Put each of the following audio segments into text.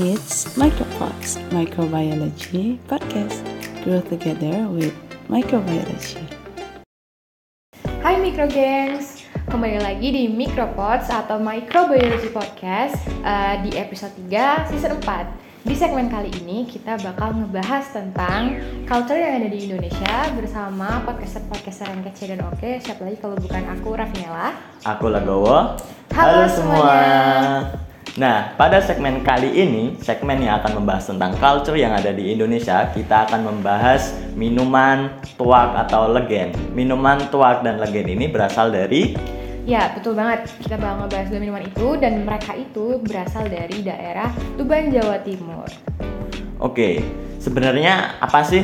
It's Micropods, Microbiology Podcast. Grow together with Microbiology. Hai Microgengs, kembali lagi di Micropods atau Microbiology Podcast uh, di episode 3 season 4. Di segmen kali ini kita bakal ngebahas tentang culture yang ada di Indonesia bersama podcaster-podcaster yang kece dan oke. Siapa lagi kalau bukan aku, Rafinella. Aku Lagowo. Halo semuanya. Nah, pada segmen kali ini, segmen yang akan membahas tentang culture yang ada di Indonesia, kita akan membahas minuman tuak atau legen. Minuman tuak dan legen ini berasal dari Ya, betul banget. Kita bakal ngebahas dua minuman itu dan mereka itu berasal dari daerah Tuban, Jawa Timur. Oke, sebenarnya apa sih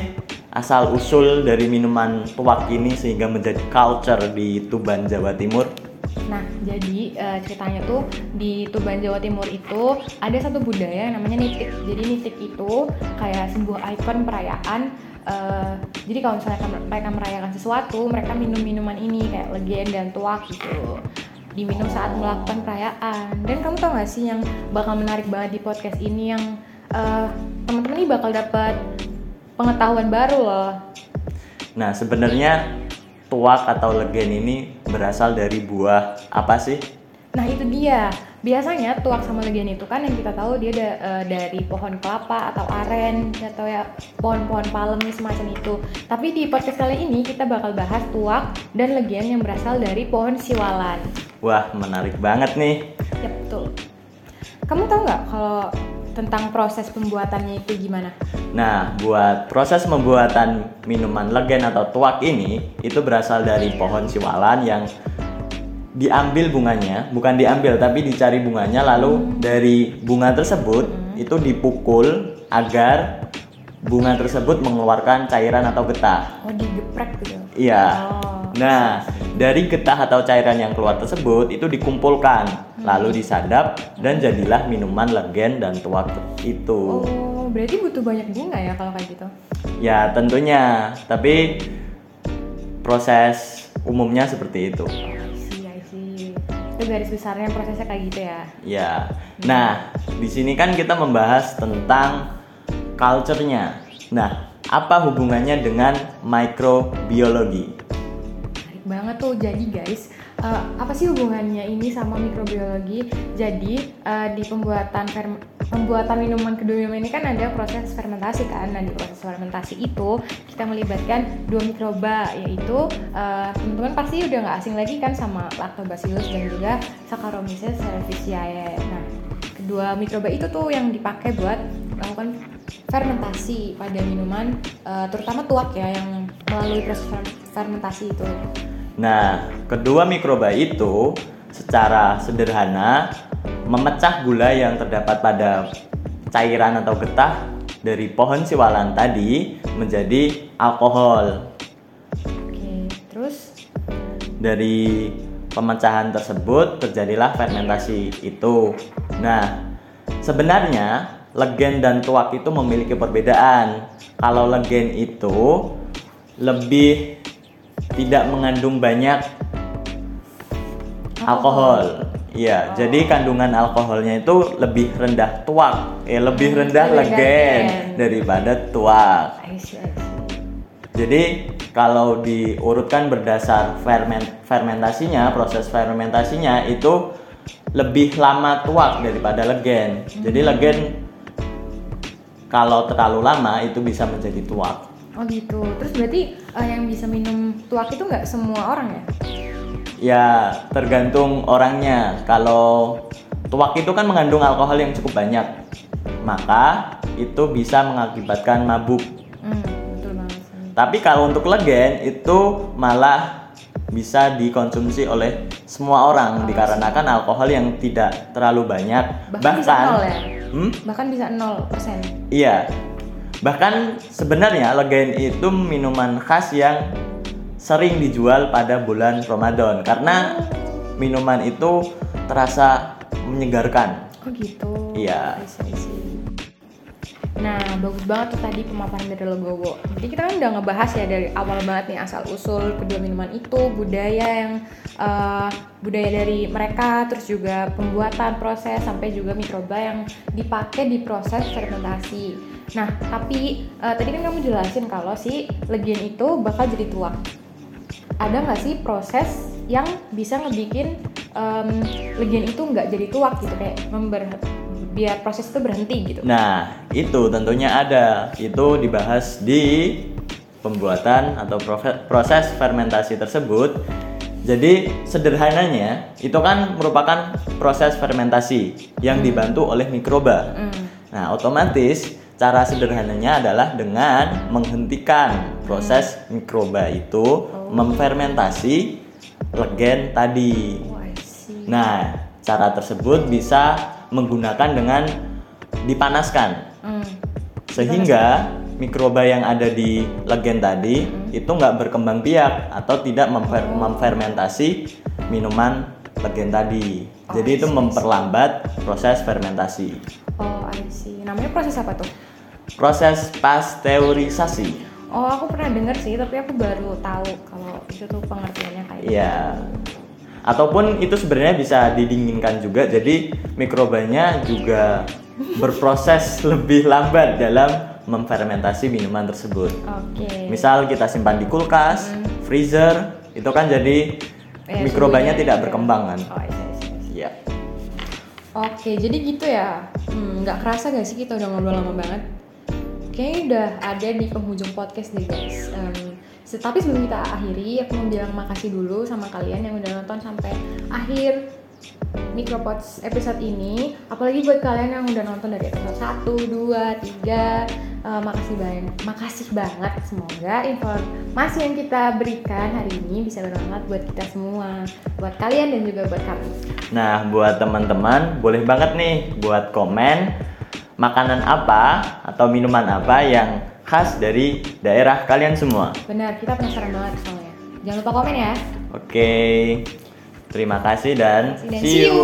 asal usul dari minuman tuak ini sehingga menjadi culture di Tuban, Jawa Timur? Nah, jadi uh, ceritanya tuh di Tuban Jawa Timur itu ada satu budaya namanya nitik. Jadi nitik itu kayak sebuah ikon perayaan. Uh, jadi kalau misalnya mereka merayakan sesuatu, mereka minum minuman ini kayak legen dan tuak gitu diminum saat melakukan perayaan. Dan kamu tau gak sih yang bakal menarik banget di podcast ini yang uh, teman-teman ini bakal dapat pengetahuan baru loh. Nah sebenarnya tuak atau legen ini berasal dari buah apa sih? Nah itu dia. Biasanya tuak sama legen itu kan yang kita tahu dia da, uh, dari pohon kelapa atau aren atau ya pohon-pohon palem semacam itu. Tapi di podcast kali ini kita bakal bahas tuak dan legen yang berasal dari pohon siwalan. Wah menarik banget nih. Ya betul. Kamu tahu nggak kalau tentang proses pembuatannya itu gimana? Nah, buat proses pembuatan minuman legen atau tuak ini itu berasal dari pohon siwalan yang diambil bunganya, bukan diambil tapi dicari bunganya lalu hmm. dari bunga tersebut hmm. itu dipukul agar bunga tersebut mengeluarkan cairan atau getah. Oh, digeprek gitu. Iya. Oh. Nah, dari getah atau cairan yang keluar tersebut itu dikumpulkan. Lalu disadap dan jadilah minuman legen dan tuak itu. Oh, berarti butuh banyak bunga ya kalau kayak gitu? Ya, tentunya. Tapi proses umumnya seperti itu. Iya sih. Itu garis besarnya prosesnya kayak gitu ya. Ya. Nah, di sini kan kita membahas tentang culture-nya. Nah, apa hubungannya dengan mikrobiologi? Banget tuh. Jadi guys uh, apa sih hubungannya ini sama mikrobiologi? Jadi uh, di pembuatan pembuatan minuman kedua ini kan ada proses fermentasi kan. Nah di proses fermentasi itu kita melibatkan dua mikroba yaitu uh, teman-teman pasti udah nggak asing lagi kan sama lactobacillus dan juga saccharomyces cerevisiae. Nah kedua mikroba itu tuh yang dipakai buat melakukan fermentasi pada minuman uh, terutama tuak ya yang melalui proses fermentasi itu Nah, kedua mikroba itu secara sederhana memecah gula yang terdapat pada cairan atau getah dari pohon siwalan tadi menjadi alkohol. Oke, terus dari pemecahan tersebut terjadilah fermentasi itu. Nah, sebenarnya legen dan tuak itu memiliki perbedaan. Kalau legen itu lebih tidak mengandung banyak alkohol. Iya, oh. jadi kandungan alkoholnya itu lebih rendah tuak, eh lebih hmm, rendah legen daripada tuak. Jadi kalau diurutkan berdasar ferment fermentasinya, proses fermentasinya itu lebih lama tuak daripada legen. Jadi hmm. legen kalau terlalu lama itu bisa menjadi tuak. Oh gitu. Terus berarti uh, yang bisa minum tuak itu nggak semua orang ya? Ya tergantung orangnya. Kalau tuak itu kan mengandung alkohol yang cukup banyak, maka itu bisa mengakibatkan mabuk. Hmm, betul banget. Tapi kalau untuk legen itu malah bisa dikonsumsi oleh semua orang oh, dikarenakan alkohol yang tidak terlalu banyak bahkan, bahkan bisa nol ya? Hmm? bahkan bisa nol persen iya Bahkan sebenarnya legen itu minuman khas yang sering dijual pada bulan Ramadan karena minuman itu terasa menyegarkan. Oh gitu. Iya. Nah, bagus banget tuh tadi pemaparan dari Legowo. Jadi kita kan udah ngebahas ya dari awal banget nih asal usul kedua minuman itu, budaya yang uh, budaya dari mereka, terus juga pembuatan proses sampai juga mikroba yang dipakai di proses fermentasi. Nah, tapi uh, tadi kan kamu jelasin kalau si legian itu bakal jadi tuak. Ada nggak sih proses yang bisa ngebikin um, legian itu nggak jadi tuak gitu kayak member biar proses itu berhenti gitu. Nah, itu tentunya ada. Itu dibahas di pembuatan atau proses fermentasi tersebut. Jadi sederhananya itu kan merupakan proses fermentasi yang dibantu oleh mikroba. Hmm. Nah, otomatis cara sederhananya adalah dengan menghentikan proses mikroba itu oh. memfermentasi legen tadi. Oh, nah, cara tersebut bisa menggunakan dengan dipanaskan hmm. sehingga mikroba yang ada di legen tadi hmm. itu nggak berkembang biak atau tidak memfer oh. memfermentasi minuman legen tadi oh, jadi itu memperlambat proses fermentasi oh I see namanya proses apa tuh proses pasteurisasi Oh, aku pernah dengar sih, tapi aku baru tahu kalau itu tuh pengertiannya kayak Iya. Gitu ataupun itu sebenarnya bisa didinginkan juga jadi mikrobanya juga berproses lebih lambat dalam memfermentasi minuman tersebut. Oke. Okay. Misal kita simpan di kulkas, hmm. freezer, itu kan jadi eh, mikrobanya tidak berkembang kan. Oh, iya, iya, iya. iya. Oke, jadi gitu ya. Hmm, nggak kerasa gak sih kita udah ngobrol lama banget? Kayaknya udah ada di penghujung podcast deh guys. Um, tapi sebelum kita akhiri, aku mau bilang makasih dulu sama kalian yang udah nonton sampai akhir Micropods episode ini. Apalagi buat kalian yang udah nonton dari episode 1, 2, 3. Uh, makasih banyak, makasih banget. Semoga informasi yang kita berikan hari ini bisa bermanfaat buat kita semua, buat kalian dan juga buat kami. Nah, buat teman-teman, boleh banget nih buat komen makanan apa atau minuman apa yang khas dari daerah kalian semua. Benar, kita penasaran banget soalnya. Jangan lupa komen ya. Oke. Terima kasih dan, dan see, you.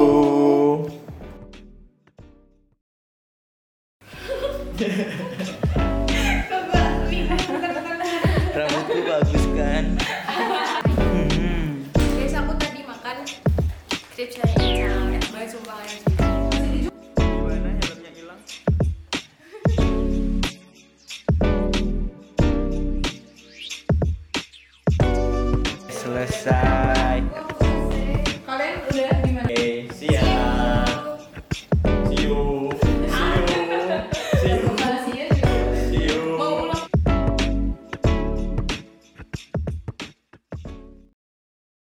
Rambutku bagus kan? hmm. Guys, aku tadi makan chips dari. Baik sumpah